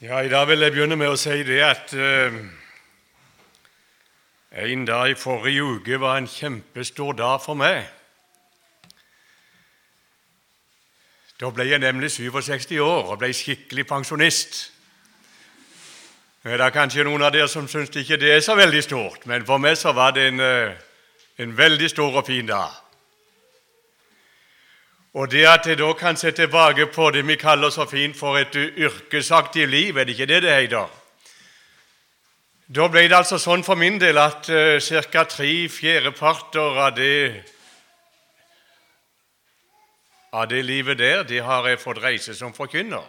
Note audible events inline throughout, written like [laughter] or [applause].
Ja, I dag vil jeg begynne med å si det at eh, en dag i forrige uke var en kjempestor dag for meg. Da ble jeg nemlig 67 år og ble skikkelig pensjonist. Det er kanskje noen av dere som syns ikke det er så veldig stort, men for meg så var det en, eh, en veldig stor og fin dag. Og det at jeg da kan se tilbake på det vi kaller så fint for et yrkesaktivt liv, er det ikke det det heter? Da ble det altså sånn for min del at uh, ca. tre fjerdeparter av det av det livet der, det har jeg fått reise som forkynner.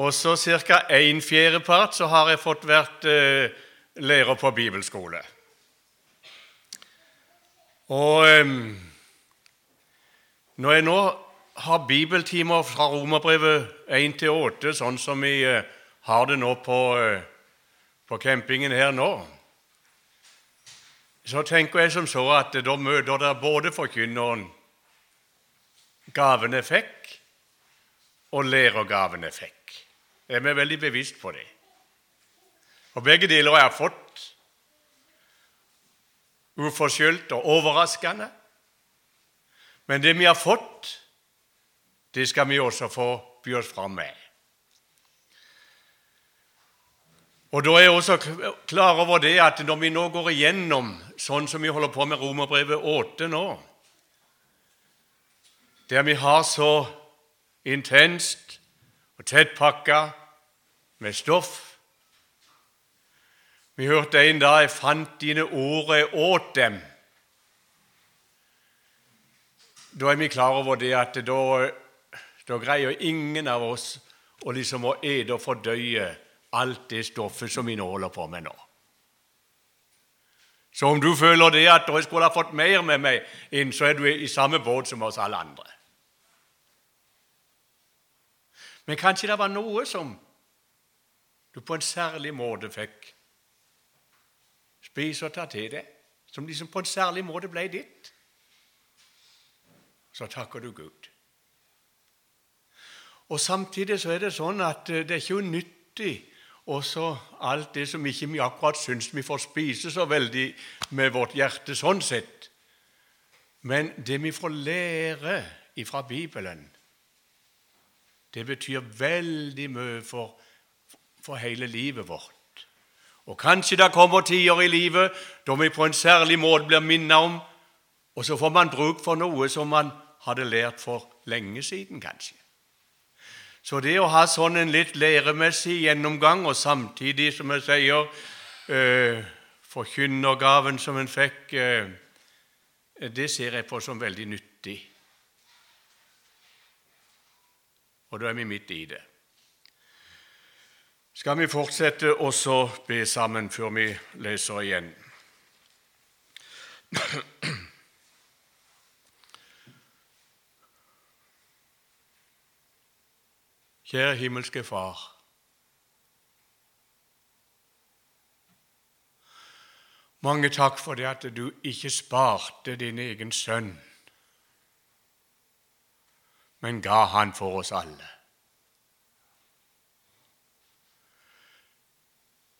Og så ca. en fjerdepart så har jeg fått vært uh, lærer på bibelskole. Og um, når jeg nå har bibeltimer fra Romerbrevet 1 til 8, sånn som vi eh, har det nå på, eh, på campingen her nå, så tenker jeg som så at da møter dere både forkynneren gaven jeg fikk, og lærergaven jeg fikk. Jeg er veldig bevisst på det. Og begge deler har jeg fått uforskyldt og overraskende. Men det vi har fått, det skal vi også få by oss fram med. Og Da er jeg også klar over det at når vi nå går igjennom sånn som vi holder på med Romerbrevet 8 nå, der vi har så intenst og tettpakka med stoff Vi hørte en dag 'Jeg fant dine ord, jeg åt dem'. Da er vi klar over det at da, da greier ingen av oss å liksom ete og fordøye alt det stoffet som vi nå holder på med nå. Så om du føler det at jeg skulle ha fått mer med meg inn, så er du i samme båt som oss alle andre. Men kanskje det var noe som du på en særlig måte fikk spise og ta til deg, som liksom på en særlig måte ble ditt så takker du Gud. Og Samtidig så er det sånn at eh, det er ikke unyttig også alt det som ikke vi akkurat syns vi får spise så veldig med vårt hjerte sånn sett. Men det vi får lære fra Bibelen, det betyr veldig mye for, for hele livet vårt. Og Kanskje det kommer tider i livet da vi på en særlig måte blir minnet om, og så får man bruk for noe som man hadde lært for lenge siden, kanskje. Så det å ha sånn en litt læremessig gjennomgang, og samtidig, som jeg sier, eh, forkynnergaven som en fikk, eh, det ser jeg på som veldig nyttig. Og da er vi midt i det. Skal vi fortsette også be sammen før vi leser igjen? Kjære himmelske Far. Mange takk for det at du ikke sparte din egen sønn, men ga han for oss alle.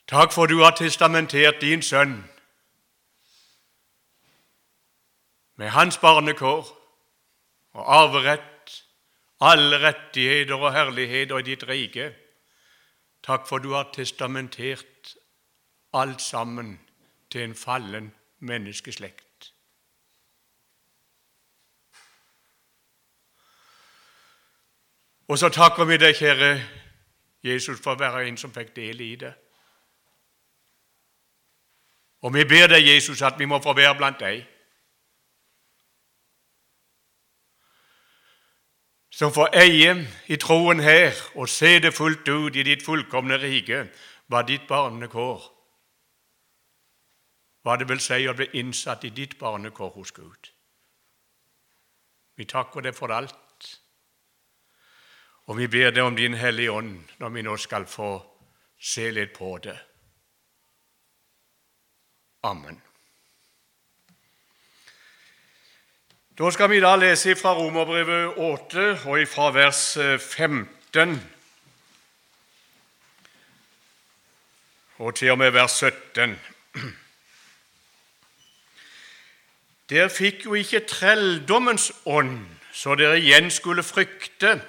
Takk for du har testamentert din sønn med hans barnekår og arverett alle rettigheter og herligheter i ditt rike. Takk for du har testamentert alt sammen til en fallen menneskeslekt. Og så takker vi deg, kjære Jesus, for å være en som fikk del i det. Og vi ber deg, Jesus, at vi må få være blant deg. Som får eie i troen her og se det fullt ut i ditt fullkomne rike, hva ditt barnekår. Hva det vil si å bli innsatt i ditt barnekår hos Gud. Vi takker deg for alt, og vi ber deg om Din Hellige Ånd når vi nå skal få se litt på det. Amen. Da skal vi da lese fra Romerbrevet 8 og fra vers eh, 15 og til og med vers 17. Dere fikk jo ikke trelldommens ånd, så dere igjen skulle frykte,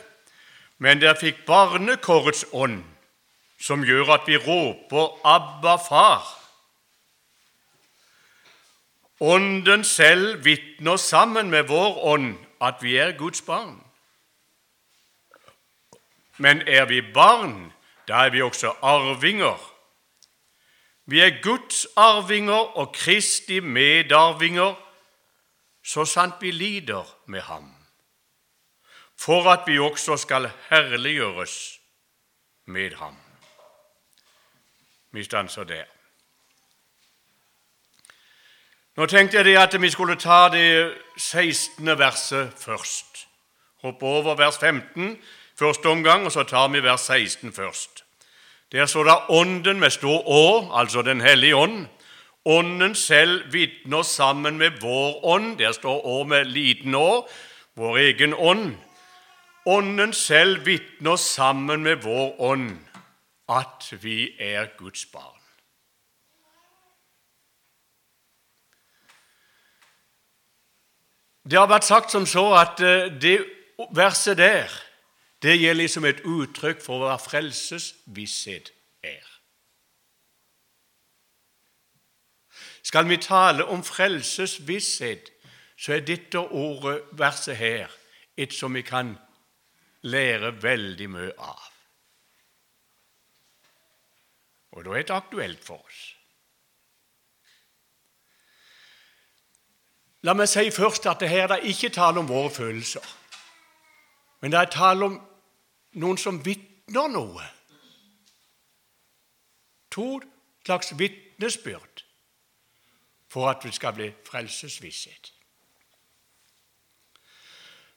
men dere fikk barnekårets ånd, som gjør at vi råper 'Abba, far'. Ånden selv vitner sammen med vår ånd at vi er Guds barn. Men er vi barn, da er vi også arvinger. Vi er Guds arvinger og Kristi medarvinger, så sant vi lider med ham, for at vi også skal herliggjøres med ham. Vi stanser der. Nå tenkte jeg at vi skulle ta det 16. verset først. Hoppe over vers 15 første omgang, og så tar vi vers 16 først. Der står det 'Ånden' med stor Å, altså Den hellige ånd. Ånden selv vitner sammen med vår ånd. Der står Å med liten Å, vår egen ånd. Ånden selv vitner sammen med vår ånd at vi er Guds barn. Det har vært sagt som så at eh, det verset der det gir liksom et uttrykk for hva frelsesvisshet er. Skal vi tale om frelsesvisshet, så er dette ordet, verset her, et som vi kan lære veldig mye av. Og da er det aktuelt for oss. La meg si først at det her er ikke tale om våre følelser, men det er tale om noen som vitner noe. To slags vitnesbyrd for at vi skal bli frelsesvisshet.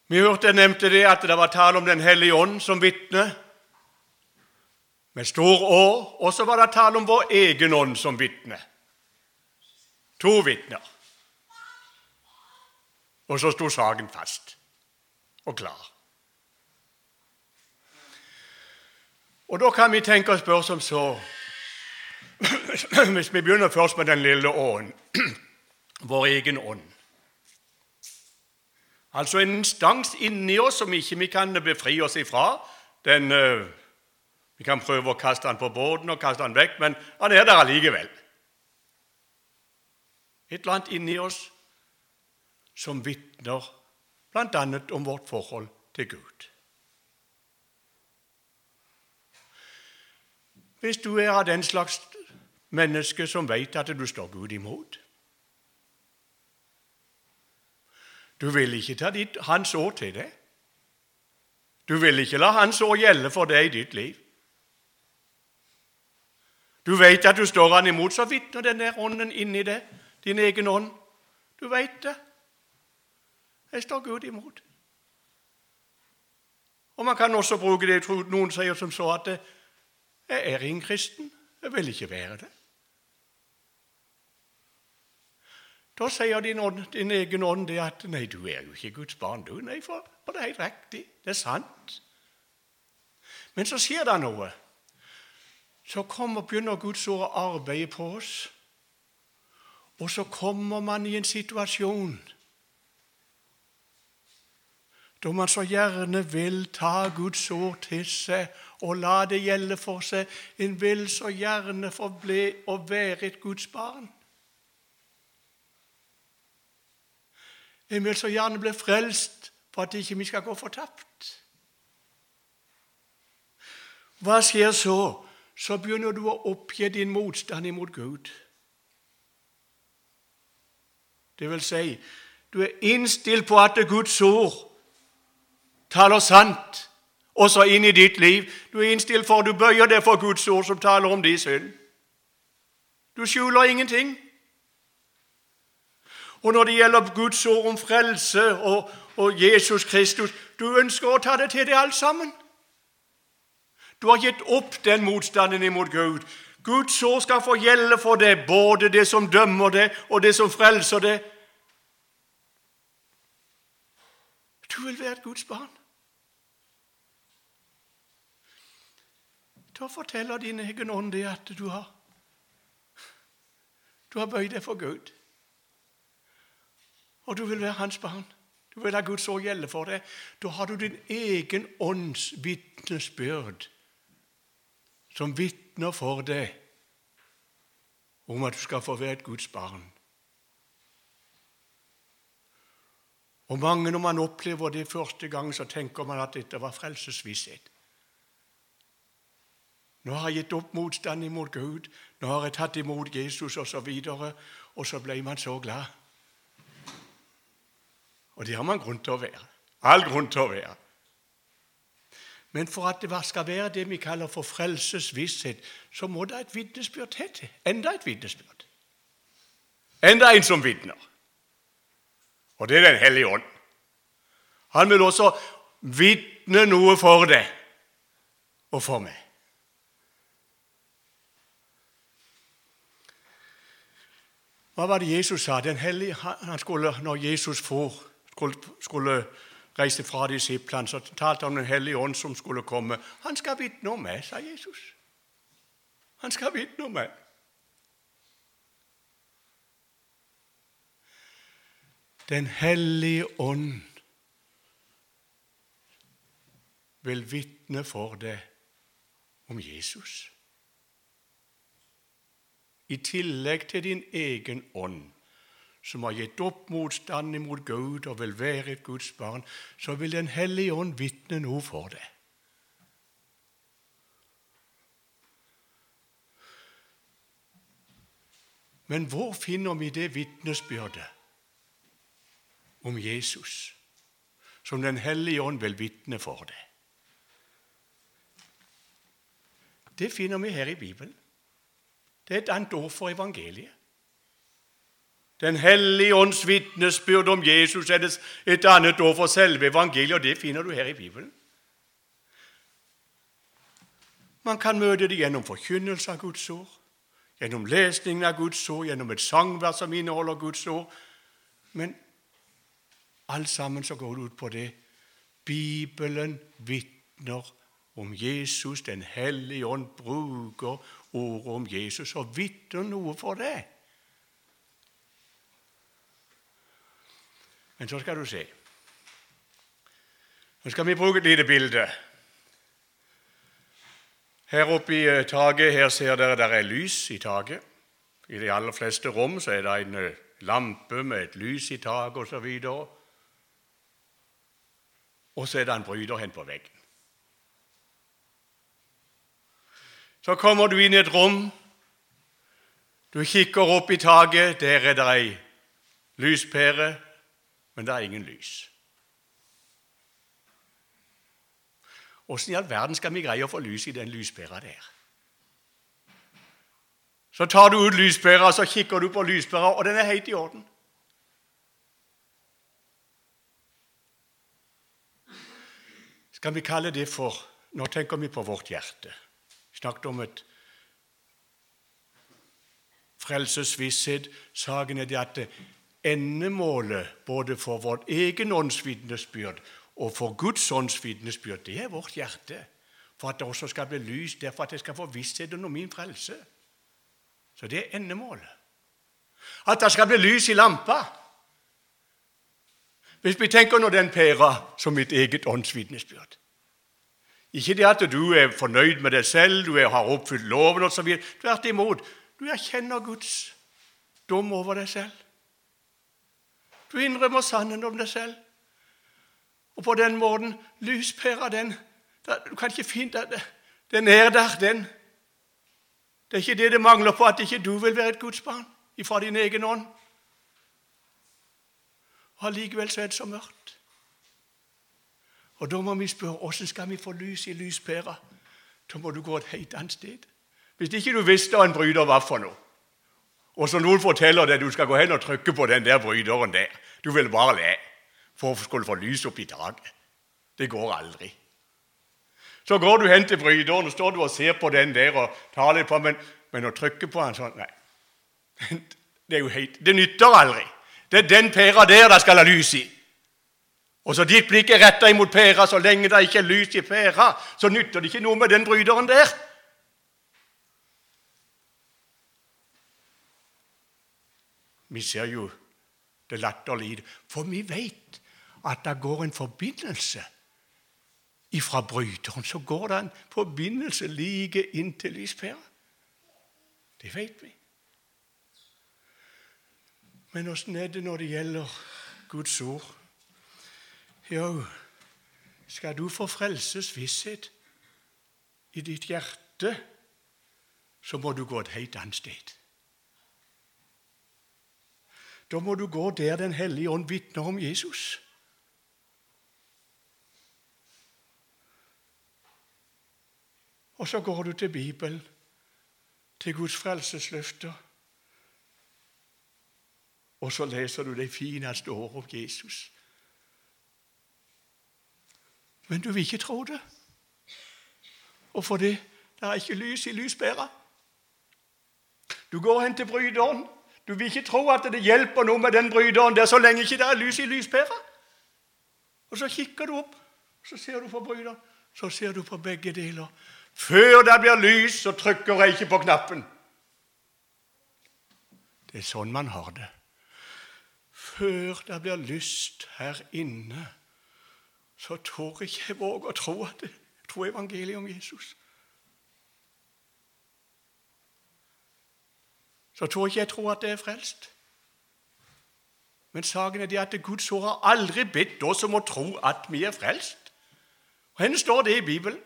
Vi hørte jeg nevnte det at det var tale om Den hellige ånd som vitne, med stor Å, og så var det tale om vår egen ånd som vitne. To vitner. Og så sto saken fast og klar. Og Da kan vi tenke og spørre som så [clears throat] Hvis vi begynner først med den lille ånd, [clears throat] vår egen ånd Altså en instans inni oss som ikke vi kan befri oss ifra. Den, uh, vi kan prøve å kaste den på båten og kaste den vekk, men han er der allikevel. Et eller annet inni oss som vitner bl.a. om vårt forhold til Gud. hvis du er av den slags menneske som vet at du står Gud imot. Du vil ikke ta ditt, Hans år til deg. Du vil ikke la Hans år gjelde for deg i ditt liv. Du vet at du står Han imot, så vitner den der ånden inni deg, din egen ånd. Du vet det. Jeg står Gud imot. Og Man kan også bruke det noen sier som så at jeg er ingen kristen. Jeg vil ikke være det. Da sier din, ånd, din egen ånd det at 'nei, du er jo ikke Guds barn', du. Nei, for, for det er helt riktig. Det er sant. Men så skjer det noe. Så kommer, begynner Guds ord å arbeide på oss. Og så kommer man i en situasjon da man så gjerne vil ta Guds ord til seg og la det gjelde for seg. En vil så gjerne forbli og være et Guds barn. En vil så gjerne bli frelst for at ikke vi skal gå fortapt. Hva skjer så? Så begynner du å oppgi din motstand imot Gud. Det vil si, du er innstilt på at Guds ord taler sant også inn i ditt liv. Du er innstilt for, du bøyer deg for Guds ord som taler om din synd. Du skjuler ingenting. Og når det gjelder Guds ord om frelse og, og Jesus Kristus Du ønsker å ta det til deg alt sammen. Du har gitt opp den motstanden imot Gud. Guds ord skal få gjelde for deg, både det som dømmer deg, og det som frelser deg. Du vil være et Guds barn. Da forteller din egen ånd det at du har Du har bøyd deg for Gud. Og du vil være hans barn. Du vil ha Guds ord gjelde for deg. Da har du din egen ånds vitnesbyrd som vitner for deg om at du skal få være et Guds barn. Og mange, når man opplever det første gang, så tenker man at dette var frelsesvisshet. Nå har jeg gitt opp motstand imot Gud, nå har jeg tatt imot Jesus osv., og, så og så ble man så glad. Og det har man grunn til å være. All grunn til å være. Men for at det skal være det vi kaller for frelsesvisshet, så må det et vitnesbyrd til. Enda et vitnesbyrd. Enda en som vitner. Og det er Den hellige ånd. Han vil også vitne noe for deg og for meg. Hva var det Jesus sa? Den hellige, han skulle, når Jesus for, skulle, skulle reiste fra disiplene, så talte han om Den hellige ånd som skulle komme. Han skal vitne om meg, sa Jesus. Han skal vitne om meg. Den hellige ånd vil vitne for deg om Jesus. I tillegg til din egen ånd som har gitt opp motstanden mot Gud og vil være et Guds barn, så vil Den hellige ånd vitne noe for deg. Men hvor finner vi det vitnesbyrdet om Jesus som Den hellige ånd vil vitne for deg? Det finner vi her i Bibelen. Det er et annet ord for evangeliet. Den hellige ånds vitnesbyrd om Jesus er et annet ord for selve evangeliet, og det finner du her i Bibelen. Man kan møte det gjennom forkynnelse av Guds ord, gjennom lesningen av Guds ord, gjennom et sangvers som inneholder Guds ord. Men alt sammen så går det ut på det. Bibelen vitner om Jesus. Den hellige ånd bruker ordet om Jesus og vitne noe for det. Men så skal du se. Nå skal vi bruke et lite bilde. Her oppe i eh, taket her ser dere der er lys i taket. I de aller fleste rom så er det en eh, lampe med et lys i taket osv. Og, og så er det en bryter hen på veggen. Så kommer du inn i et rom. Du kikker opp i taket. Der er det ei lyspære men det er ingen lys. Åssen i all verden skal vi greie å få lys i den lyspæra der? Så tar du ut lyspæra, så kikker du på lyspæra, og den er helt i orden. Skal vi kalle det for Nå tenker vi på vårt hjerte. Snakket om et frelsesvisshet. Saken er det at endemålet både for vårt egen åndsvitnesbyrd og for Guds åndsvitnesbyrd, det er vårt hjerte. For at det også skal bli lys, derfor at jeg skal få vissheten om min frelse. Så det er endemålet. At det skal bli lys i lampa. Hvis vi tenker nå den pæra som mitt eget åndsvitnesbyrd Ikke det at du er fornøyd med deg selv, du har oppfylt loven osv. Tvert imot. Du erkjenner Guds dom over deg selv. Du innrømmer sannheten om deg selv. Og på den måten lyspærer den Du kan ikke finne den. Den er der, den. Det er ikke det det mangler på, at ikke du vil være et Guds barn ifra din egen ånd. Og Allikevel så er det så mørkt. Og Da må vi spørre hvordan skal vi få lys i lyspæra. Da må du gå et helt annet sted. Hvis ikke du visste hva en bryter var for noe, og så noen forteller deg du skal gå hen og trykke på den der bryteren der, du vil bare le for å skulle få lys opp i taket. Det går aldri. Så går du hen til bryteren og står du og ser på den der og tar litt på, men, men å trykke på den sånn Nei. [laughs] Det, er jo helt, det nytter aldri. Det er den pæra der det skal ha lys i. Og så ditt blikk er retta imot pæra, så lenge det ikke er lys i pæra, så nytter det ikke noe med den bryteren der. Vi ser jo det latterlige For vi vet at det går en forbindelse ifra bryteren. Så går det en forbindelse like inn til lyspæra. Det vet vi. Men åssen er det når det gjelder Guds ord? Jo, skal du få frelsesvisshet i ditt hjerte, så må du gå et helt annet sted. Da må du gå der Den hellige ånd vitner om Jesus. Og så går du til Bibelen, til Guds frelsesløfter. Og så leser du de fineste ord om Jesus. Men du vil ikke tro det. Og for det det er ikke lys i lyspæra. Du går hen til bryteren. Du vil ikke tro at det hjelper noe med den bryteren der så lenge ikke det er lys i lyspæra. Og så kikker du opp, så ser du på bryteren. Så ser du på begge deler. Før det blir lys, så trykker jeg ikke på knappen. Det er sånn man har det. Før det blir lyst her inne, så tør ikke jeg våge å tro at det tro evangeliet om Jesus. Så tror ikke jeg tror at det er frelst. Men saken er det at Guds ord har aldri bedt oss om å tro at vi er frelst. Og Hvor står det i Bibelen?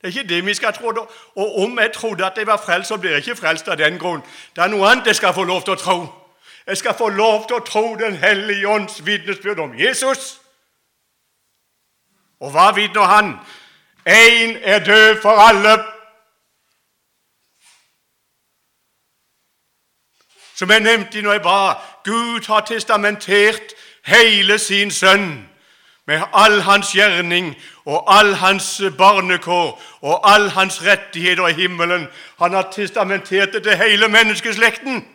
Det er ikke det vi skal tro. Og om jeg trodde at jeg var frelst, så blir jeg ikke frelst av den grunn. Det er noe annet jeg skal få lov til å tro. Jeg skal få lov til å tro Den hellige ånds vitnesbyrd om Jesus. Og hva vitner han? Én er død for alle. Som jeg nevnte når jeg ba, Gud har testamentert hele sin sønn med all hans gjerning og all hans barnekår og all hans rettigheter i himmelen. Han har testamentert det til hele menneskeslekten.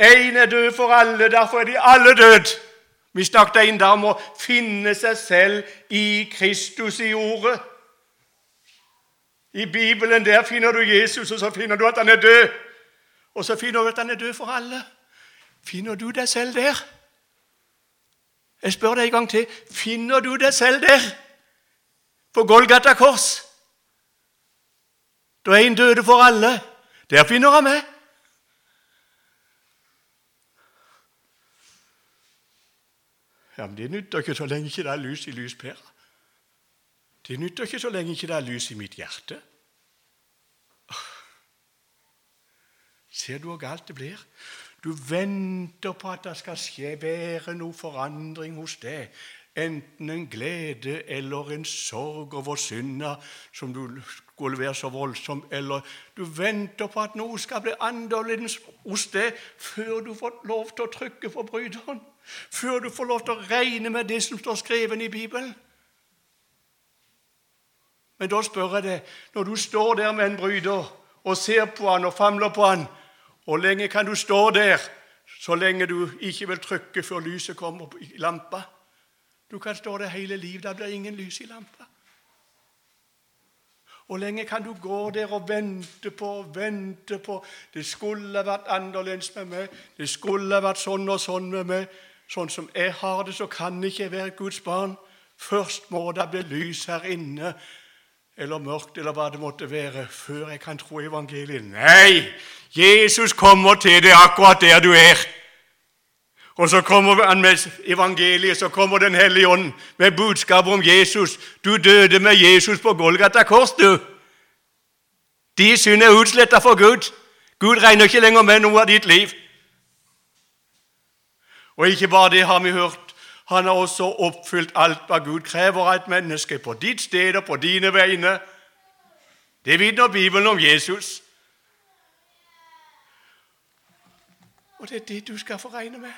Én er død for alle, derfor er de alle død. Vi snakket inn der om å finne seg selv i Kristus i ordet. I Bibelen der finner du Jesus, og så finner du at han er død. Og så finner du at han er død for alle. Finner du deg selv der? Jeg spør deg en gang til. Finner du deg selv der? På Golgata kors? Da en døde for alle. Der finner han meg. Ja, men Det nytter ikke så lenge ikke det er lys i lyspæra. Det nytter ikke så lenge ikke det er lys i mitt hjerte. Ser du hvor galt det blir? Du venter på at det skal skje, være noe forandring hos deg. Enten en glede eller en sorg over synda som du skulle være så voldsom, eller du venter på at noe skal bli annerledes hos deg før du får lov til å trykke på bryteren, før du får lov til å regne med det som står skrevet i Bibelen. Men da spør jeg deg, når du står der med en bryter og ser på han og famler på han, hvor lenge kan du stå der så lenge du ikke vil trykke før lyset kommer i lampa? Du kan stå der hele livet. Da blir ingen lys i lampa. Hvor lenge kan du gå der og vente på og vente på Det skulle vært annerledes med meg. Det skulle vært sånn og sånn med meg. Sånn som jeg har det, så kan ikke være Guds barn. Først må det bli lys her inne eller mørkt, eller hva det måtte være, før jeg kan tro evangeliet. Nei! Jesus kommer til deg akkurat der du er. Og så kommer han med evangeliet, så kommer Den hellige ånd med budskapet om Jesus. Du døde med Jesus på Golgata kors, du. De synd er utsletta for Gud. Gud regner ikke lenger med noe av ditt liv. Og ikke bare det har vi hørt han har også oppfylt alt hva Gud krever av et menneske, på ditt sted og på dine vegne. Det vitner Bibelen om Jesus. Og det er det du skal få regne med.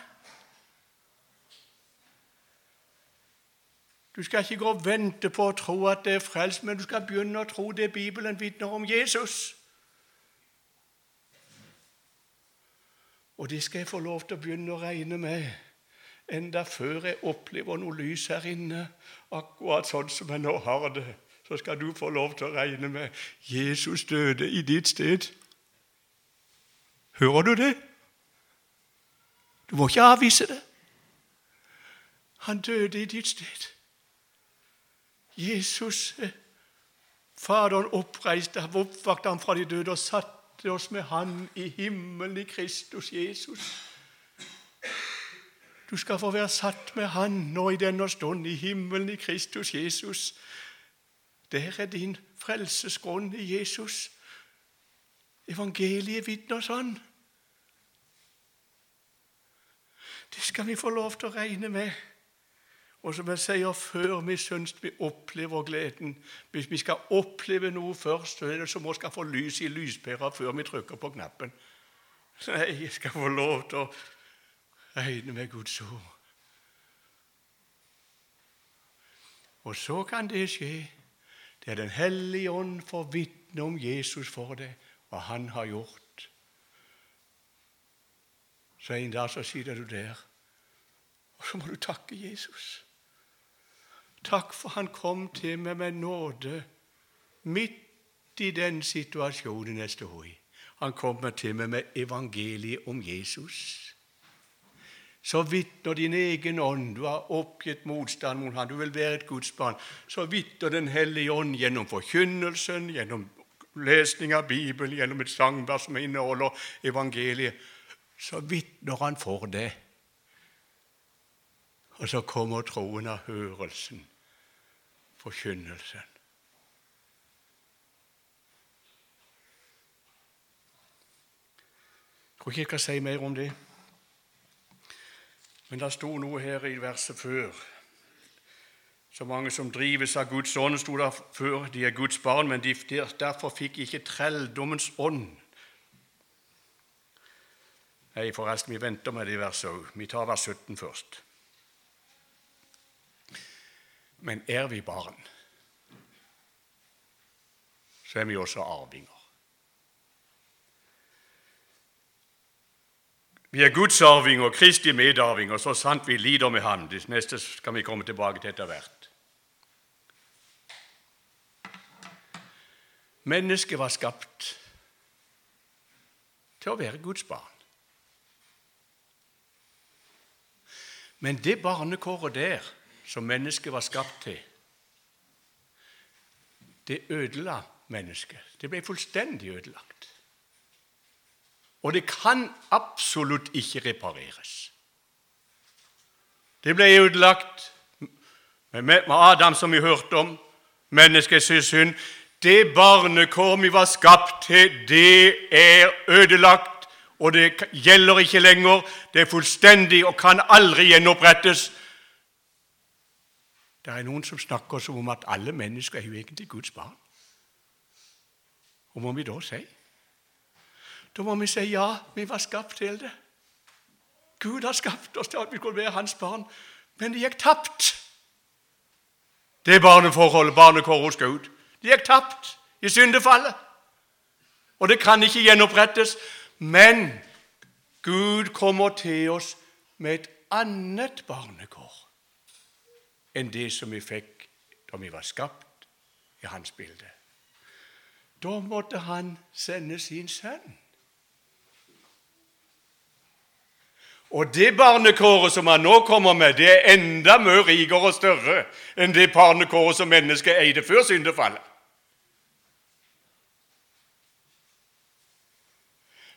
Du skal ikke gå og vente på å tro at det er frelst, men du skal begynne å tro det Bibelen vitner om Jesus. Og det skal jeg få lov til å begynne å regne med enda før jeg opplever noe lys her inne, akkurat sånn som jeg nå har det, så skal du få lov til å regne med Jesus døde i ditt sted. Hører du det? Du må ikke avvise det. Han døde i ditt sted. Jesus, Faderen oppreiste oppvakte ham fra de døde og satte oss med Han i himmelen i Kristus Jesus. Du skal få være satt med Han nå i denne stund i himmelen i Kristus Jesus. Der er din frelsesgrunn i Jesus. Evangeliet vitner sånn. Det skal vi få lov til å regne med. Og som jeg sier før vi syns vi opplever gleden Hvis vi skal oppleve noe først, så er det som å skal få lys i lyspæra før vi trykker på knappen. Nei, jeg skal få lov til å regne med Guds ord. Og så kan det skje. Det er Den hellige ånd får vitne om Jesus for deg, hva han har gjort. Så en dag så sitter du der, og så må du takke Jesus. Takk for han kom til meg med nåde midt i den situasjonen jeg sto i. Han kom til meg med evangeliet om Jesus. Så vitner din egen ånd Du har oppgitt motstand mot ham, du vil være et Guds barn. Så vitner Den hellige ånd gjennom forkynnelsen, gjennom lesning av Bibelen, gjennom et sangvers som inneholder evangeliet. Så vitner han for det. Og så kommer troen av hørelsen forkynnelsen. Jeg tror ikke jeg skal si mer om det. Men det sto noe her i verset før. Så mange som drives av Guds ånd, sto der før. De er Guds barn, men de, derfor fikk ikke trelldommens ånd. Nei, forresten, vi venter med det verset òg. Vi tar vers 17 først. Men er vi barn, så er vi også arvinger. Vi er Guds arvinger, Kristi medarvinger, så sant vi lider med Ham. Det neste skal vi komme tilbake til etter hvert. Mennesket var skapt til å være Guds barn. Men det barnekåret der som mennesket var skapt til, det ødela mennesket. Det ble fullstendig ødelagt. Og det kan absolutt ikke repareres. Det ble ødelagt med Adam, som vi hørte om, menneskets synd. Det barnekår vi var skapt til, det er ødelagt, og det gjelder ikke lenger. Det er fullstendig og kan aldri gjenopprettes. Det er noen som snakker som om at alle mennesker er jo egentlig Guds barn. Hva må vi da si? Da må vi si ja, vi var skapt til det. Gud har skapt oss til at vi skulle være hans barn, men det gikk tapt. Det barneforholdet, barnekåret hos Gud. Det gikk tapt i syndefallet. Og det kan ikke gjenopprettes. Men Gud kommer til oss med et annet barnekår enn det som vi fikk da vi var skapt i hans bilde. Da måtte han sende sin sønn. Og det barnekåret som han nå kommer med, det er enda mye rikere og større enn det barnekåret som mennesket eide før syndefallet.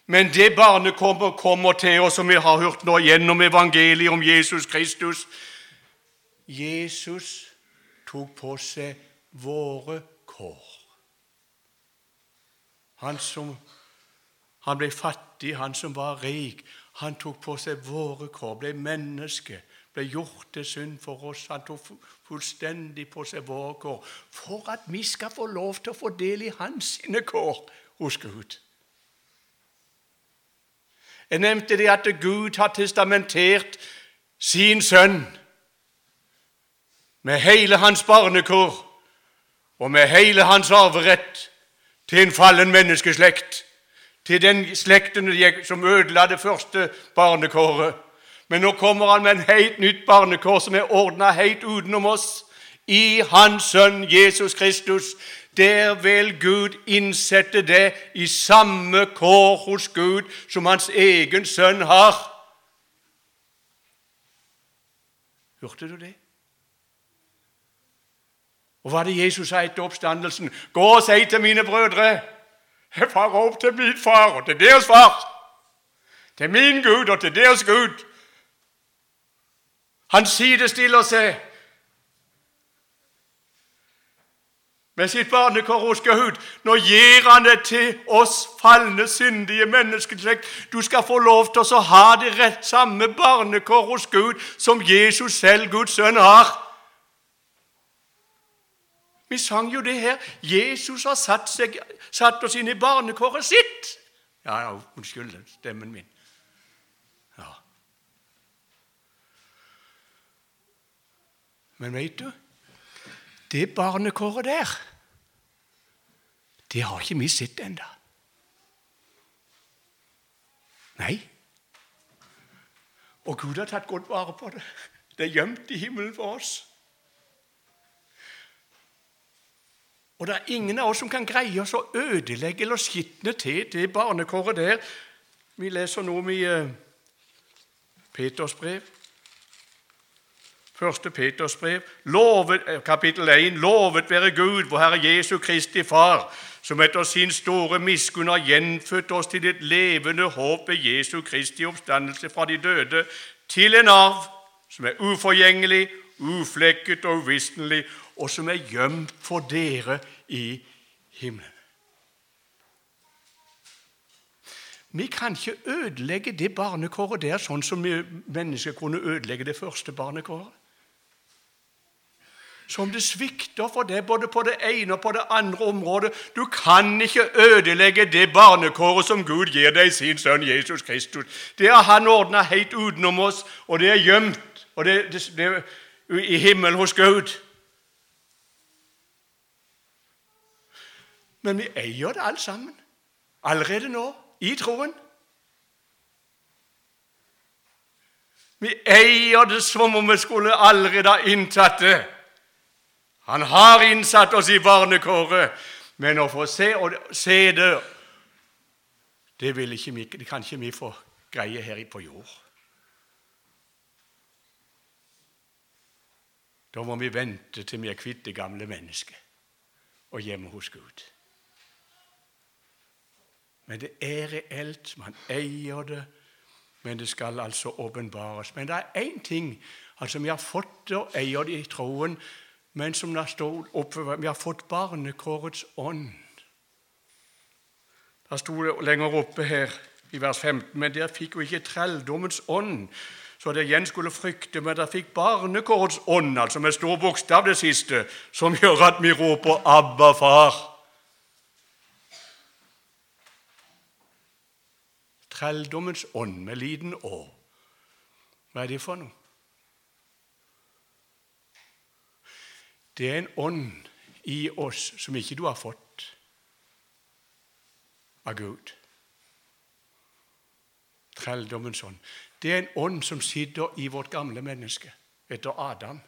Men det barnekåret kommer til oss, som vi har hørt nå gjennom evangeliet om Jesus Kristus, Jesus tok på seg våre kår. Han som han ble fattig, han som var rik, han tok på seg våre kår, ble menneske, ble gjort til synd for oss. Han tok fullstendig på seg våre kår for at vi skal få lov til å få del i hans sine kår hos Gud. Jeg nevnte det at Gud har testamentert sin sønn med hele hans barnekår og med hele hans arverett til en fallen menneskeslekt, til den slekten som ødela det første barnekåret. Men nå kommer han med en helt nytt barnekår som er ordna helt utenom oss, i Hans Sønn Jesus Kristus, der vil Gud innsette det i samme kår hos Gud som hans egen sønn har. Hørte du det? Og hva er det Jesus sa etter oppstandelsen? Gå og si til mine brødre Jeg farer opp til min far og til deres far. Til min Gud og til deres Gud. Han sidestiller seg med sitt barnekår hos Gud. Nå gir han det til oss falne, syndige menneskeslekt. Du skal få lov til å ha det rett samme barnekår hos Gud som Jesus selv, Guds sønn, har. Vi sang jo det her. Jesus har satt, seg, satt oss inn i barnekåret sitt. Ja, ja, unnskyld stemmen min. Ja. Men veit du Det barnekåret der, det har ikke vi sett ennå. Nei. Og Gud har tatt godt vare på det. Det er gjemt i himmelen for oss. Og det er ingen av oss som kan greie oss å ødelegge eller skitne til det barnekåret der. Vi leser nå i uh, Peters brev. Første Peters brev, lovet, eh, kapittel 1. Lovet være Gud, vår Herre Jesu Kristi Far, som etter sin store miskunn har gjenfødt oss til et levende håp ved Jesu Kristi oppstandelse fra de døde, til en arv som er uforgjengelig, uflekket og uvisnelig, og som er gjemt for dere i himmelen. Vi kan ikke ødelegge det barnekåret der sånn som vi mennesker kunne ødelegge det første barnekåret. Som det svikter for deg både på det ene og på det andre området. Du kan ikke ødelegge det barnekåret som Gud gir deg sin sønn Jesus Kristus. Det har Han ordna helt utenom oss, og det er gjemt og det, det, det i himmelen hos Gud. Men vi eier det alt sammen. Allerede nå, i troen. Vi eier det som om vi skulle allerede ha inntatt det. Han har innsatt oss i barnekåret, men å få se, se det det, ikke, det kan ikke vi få greie her på jord. Da må vi vente til vi er kvitt det gamle mennesket og hjemme hos Gud. Men det er reelt. Man eier det. Men det skal altså åpenbares. Men det er én ting altså Vi har fått det og eier det i troen, men som det står oppe, vi har fått barnekårets ånd. Det sto det lenger oppe her i vers 15, men der fikk jo ikke trelldommens ånd, så det igjen skulle frykte, men der fikk barnekårets ånd, altså med stor bokstav det siste, som gjør at vi roper 'Abba, far'. Trelldommens ånd med liten å. Hva er det for noe? Det er en ånd i oss som ikke du har fått av Gud. Trelldommens ånd. Det er en ånd som sitter i vårt gamle menneske etter Adam.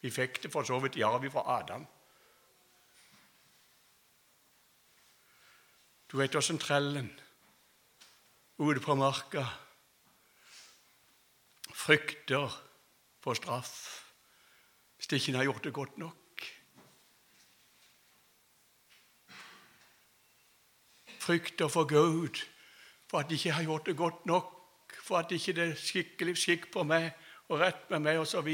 Vi fikk det for så vidt i arv fra Adam. Du vet åssen trellen ute på marka. Frykter for straff hvis ikke har gjort det godt nok. Frykter for Gud for at de ikke har gjort det godt nok, for at det ikke er skikkelig skikk på meg og rett med meg osv.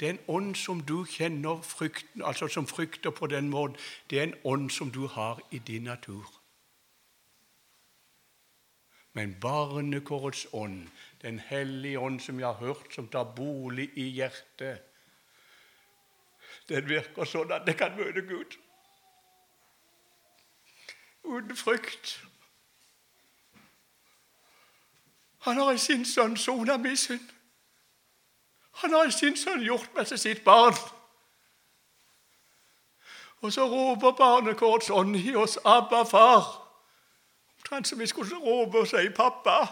Det er en ånd som du kjenner frykten, altså som frykter på den måten. Det er en ånd som du har i din natur men barnekårets ånd, Den hellige ånd som jeg har hørt, som tar bolig i hjertet, den virker sånn at det kan møte Gud uten frykt. Han har i sin sønn sona min synd. Han har i sin sønn gjort meg til sitt barn. Og så roper barnekårets ånd i oss, 'Abba, far'. Kanskje vi skulle rope og si 'pappa'.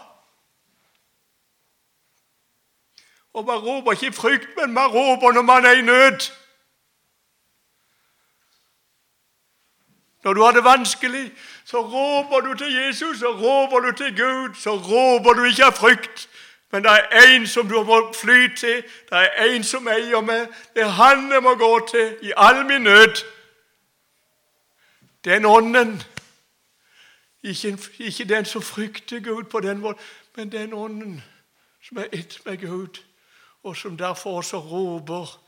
Og man roper ikke i frykt, men man roper når man er i nød. Når du har det vanskelig, så roper du til Jesus, så roper du til Gud, så roper du ikke av frykt. Men det er én som du må fly til, det er én som eier meg. Det er han jeg må gå til i all min nød. Den ånden ikke, ikke den som frykter Gud på den måten, men den ånden som er ett med Gud, og som derfor også roper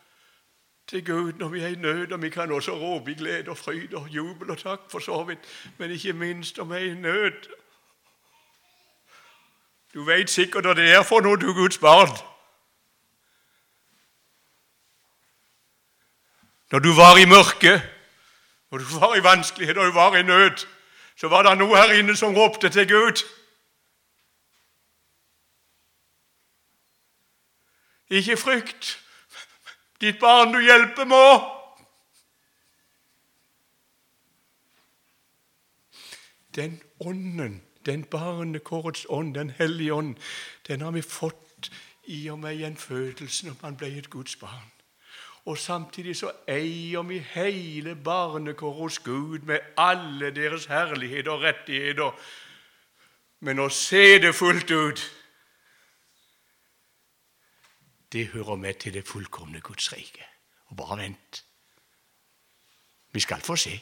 til Gud når vi er i nød, og vi kan også råpe i glede og fryd og jubel og takk for så vidt, men ikke minst om vi er i nød. Du veit sikkert hva det er for noe, du Guds barn. Når du var i mørket, når du var i vanskelighet, og du var i nød, så var det noe her inne som ropte til Gud. Ikke frykt, ditt barn du hjelper må. Den ånden, den barnekårets ånd, Den hellige ånd, den har vi fått i og med gjenfødelsen når man ble et Guds barn. Og samtidig så eier vi hele barnekåret hos Gud med alle deres herligheter og rettigheter. Men å se det fullt ut det hører med til det fullkomne Guds rike. Og bare vent. Vi skal få se.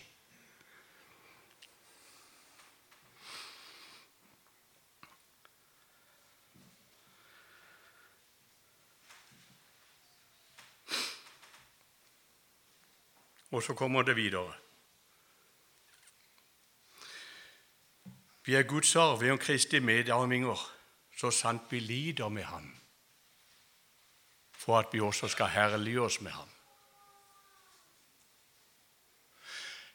Og så kommer det videre. Vi er Guds arv, er Kristi medarvinger, så sant vi lider med Ham for at vi også skal herlige oss med ham.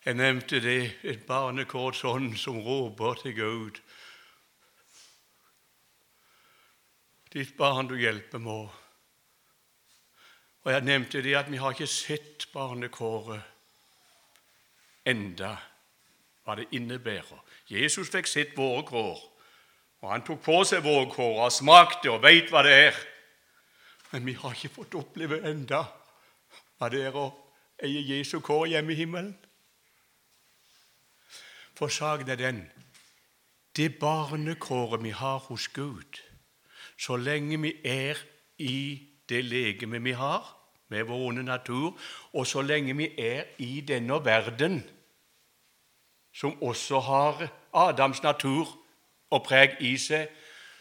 Jeg nevnte det, et barnekort sånn som roper til Gud. Ditt barn du hjelper må. Og jeg nevnte det at vi har ikke sett barnekåret enda hva det innebærer. Jesus fikk sett våre kår, og han tok på seg våre kår og smakte og veit hva det er. Men vi har ikke fått oppleve enda hva det er å eie Jesu kår hjemme i himmelen. For saken er den det barnekåret vi har hos Gud, så lenge vi er i det legeme vi har, med vår onde natur, og så lenge vi er i denne verden, som også har Adams natur og preg i seg,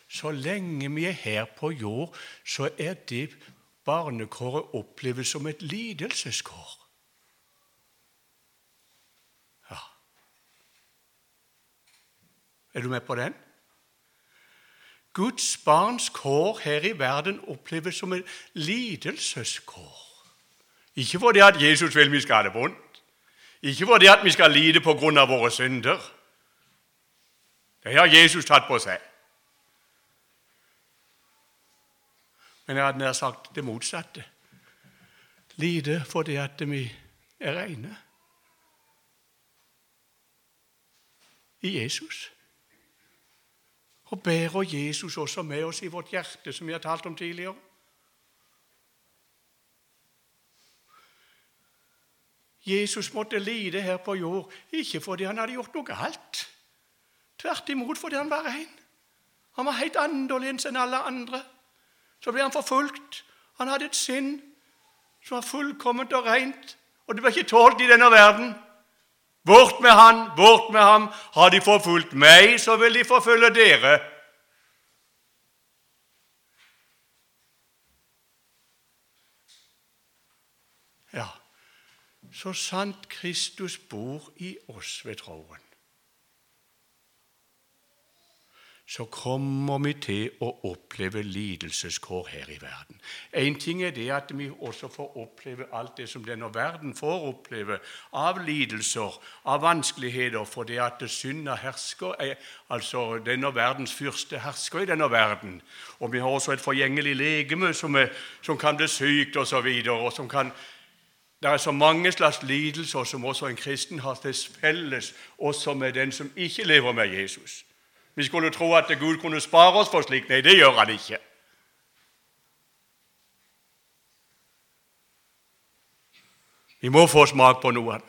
så lenge vi er her på jord, så er det barnekåret oppleves som et lidelseskår. Ja. Er du med på den? Guds barns kår her i verden oppleves som et lidelseskår. Ikke fordi at Jesus vil vi skal ha det vondt, ikke fordi at vi skal lide på grunn av våre synder. Det har Jesus tatt på seg. Men jeg hadde nær sagt det motsatte. Lide fordi at vi er rene i Jesus. Og bærer Jesus også med oss i vårt hjerte, som vi har talt om tidligere. Jesus måtte lide her på jord, ikke fordi han hadde gjort noe galt. Tvert imot fordi han var ren. Han var helt annerledes enn alle andre. Så ble han forfulgt. Han hadde et sinn som var fullkomment og rent, og det ble ikke tålt i denne verden. Bort med han, bort med ham. Har de forfulgt meg, så vil de forfølge dere. Ja, så sant Kristus bor i oss ved troen. Så kommer vi til å oppleve lidelseskår her i verden. Én ting er det at vi også får oppleve alt det som denne verden får oppleve av lidelser, av vanskeligheter, for det at synda hersker, altså denne verdens fyrste hersker i denne verden. Og vi har også et forgjengelig legeme som, er, som kan bli sykt osv. og som kan det er så mange slags lidelser som også en kristen har til felles, også med den som ikke lever med Jesus. Vi skulle tro at Gud kunne spare oss for slikt. Nei, det gjør han ikke. Vi må få smak på noe.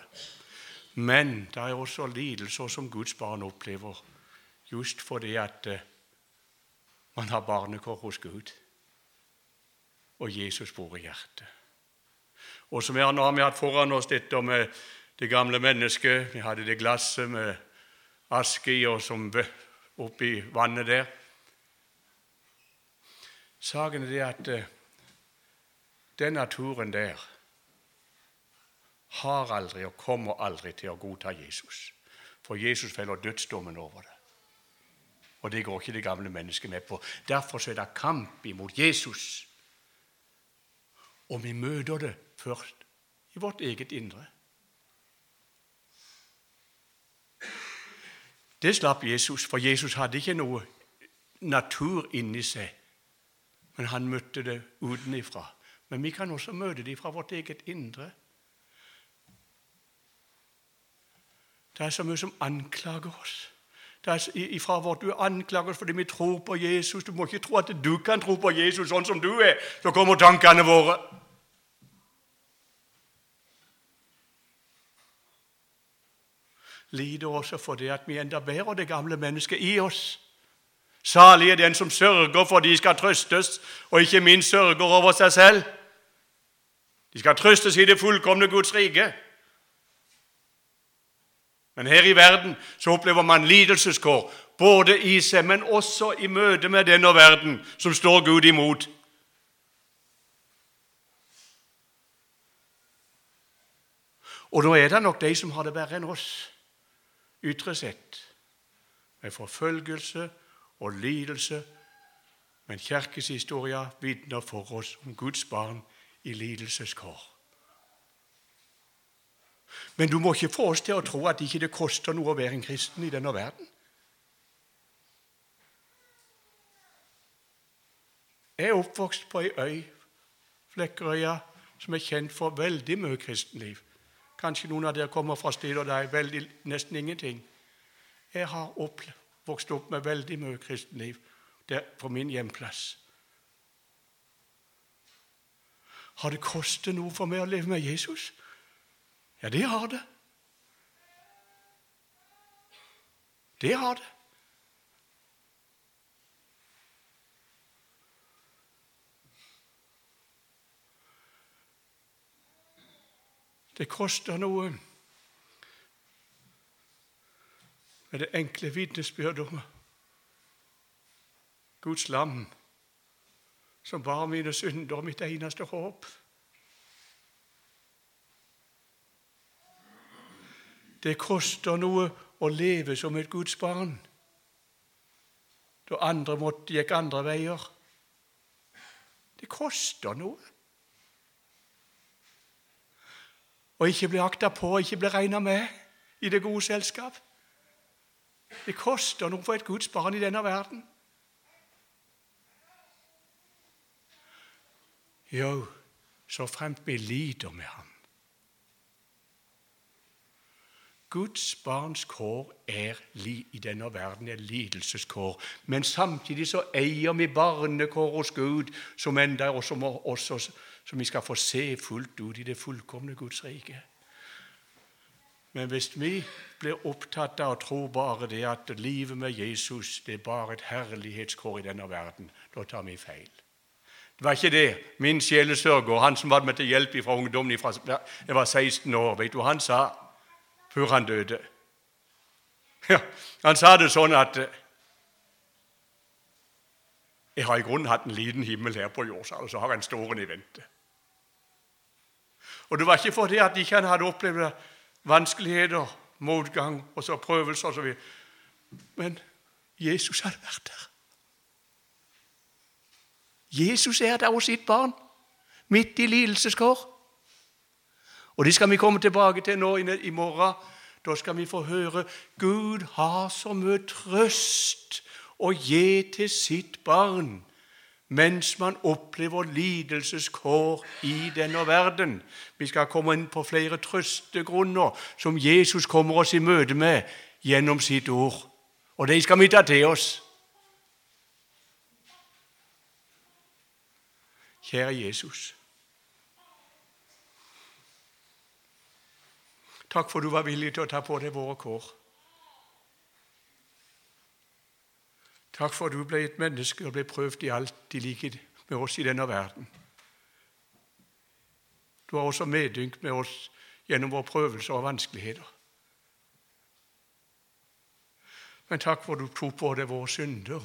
Men det er også lidelser som Guds barn opplever, just fordi at eh, man har barnekår hos Gud, og Jesus bor i hjertet. Og som nå har vi hatt foran oss dette med det gamle mennesket. Vi hadde det glasset med aske i og som oppi vannet der. Saken er det at eh, den naturen der har aldri og kommer aldri til å godta Jesus. For Jesus feller dødsdommen over det. Og det går ikke det gamle mennesket med på. Derfor er det kamp imot Jesus. Og vi møter det først i vårt eget indre. Det slapp Jesus, for Jesus hadde ikke noe natur inni seg. Men han møtte det utenifra. Men vi kan også møte det fra vårt eget indre. Det er så mye som anklager oss. Det er ifra vårt Du anklager oss fordi vi tror på Jesus. Du må ikke tro at du kan tro på Jesus sånn som du er. Så kommer tankene våre. Lider også for det at vi enda bærer det gamle mennesket i oss. Salig er den som sørger for de skal trøstes, og ikke minst sørger over seg selv. De skal trøstes i det fullkomne Guds rike. Men her i verden så opplever man lidelseskår, både i seg, men også i møte med denne verden som står Gud imot. Og da er det nok de som har det verre enn oss, ytre sett, med forfølgelse og lidelse. Men kirkeshistoria vitner for oss om Guds barn i lidelseskår. Men du må ikke få oss til å tro at ikke det ikke koster noe å være en kristen i denne verden. Jeg er oppvokst på ei øy, Flekkerøya, som er kjent for veldig mye kristenliv. Kanskje noen av dere kommer fra steder der det er veldig, nesten ingenting. Jeg har vokst opp med veldig mye kristenliv der på min hjemplass. Har det kostet noe for meg å leve med Jesus? Ja, det har det. Det har det. Det koster noe med det enkle vitnesbyrd om Guds lam, som bar mine synder, og mitt eneste håp. Det koster noe å leve som et Guds barn. Da andre måtte gikk andre veier. Det koster noe. Å ikke bli akta på, og ikke bli regna med i det gode selskap. Det koster noe for et Guds barn i denne verden. Jo, så fremt vi lider med ham. Guds barns kår er i denne verden er lidelseskår. Men samtidig så eier vi barnekår hos Gud, som enda også må også, som vi skal få se fullt ut i det fullkomne Guds rike. Men hvis vi blir opptatt av å tro bare det at livet med Jesus det er bare et herlighetskår i denne verden, da tar vi feil. Det var ikke det. Min sjelesørger, han som var med til hjelp fra ungdommen fra jeg var 16 år, vet du, han sa før han døde. Ja, han sa det sånn at eh, Jeg har i grunnen hatt en liten himmel her på jord, så har jeg en stående i vente. Og det var ikke fordi at ikke han hadde opplevd vanskeligheter, motgang og så prøvelser osv. Men Jesus hadde vært der. Jesus er der hos sitt barn, midt i lidelseskår. Og det skal vi komme tilbake til nå i morgen. Da skal vi få høre Gud har så mye trøst å gi til sitt barn mens man opplever lidelseskår i denne verden. Vi skal komme inn på flere trøstegrunner som Jesus kommer oss i møte med gjennom sitt ord. Og de skal vi ta til oss. Kjære Jesus. Takk for du var villig til å ta på deg våre kår. Takk for at du ble et menneske og ble prøvd i alt i likhet med oss i denne verden. Du har også medynk med oss gjennom våre prøvelser og vanskeligheter. Men takk for at du tok på deg våre synder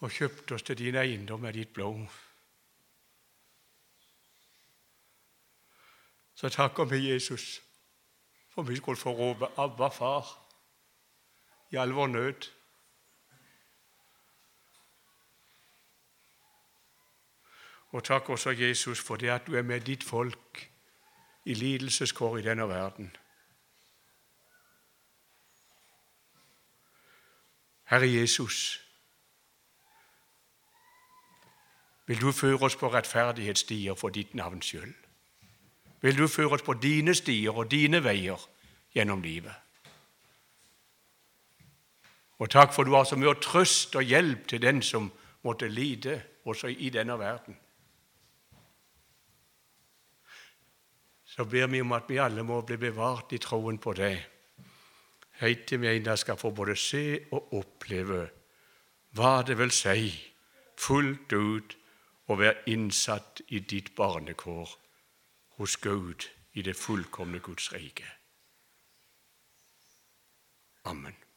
og kjøpte oss til din eiendom med ditt blod. Så takker vi Jesus for vi skulle få rope 'Abba, far' i all vår nød. Og takk også, Jesus, for det at du er med ditt folk i lidelseskår i denne verden. Herre Jesus, vil du føre oss på rettferdighetsstier for ditt navns skyld? Vil du føre oss på dine stier og dine veier gjennom livet? Og takk for du har så mye trøst og hjelp til den som måtte lide også i denne verden. Så ber vi om at vi alle må bli bevart i troen på deg helt til vi en dag skal få både se og oppleve hva det vil si fullt ut å være innsatt i ditt barnekår hos Gud i det fullkomne Guds rike. Amen.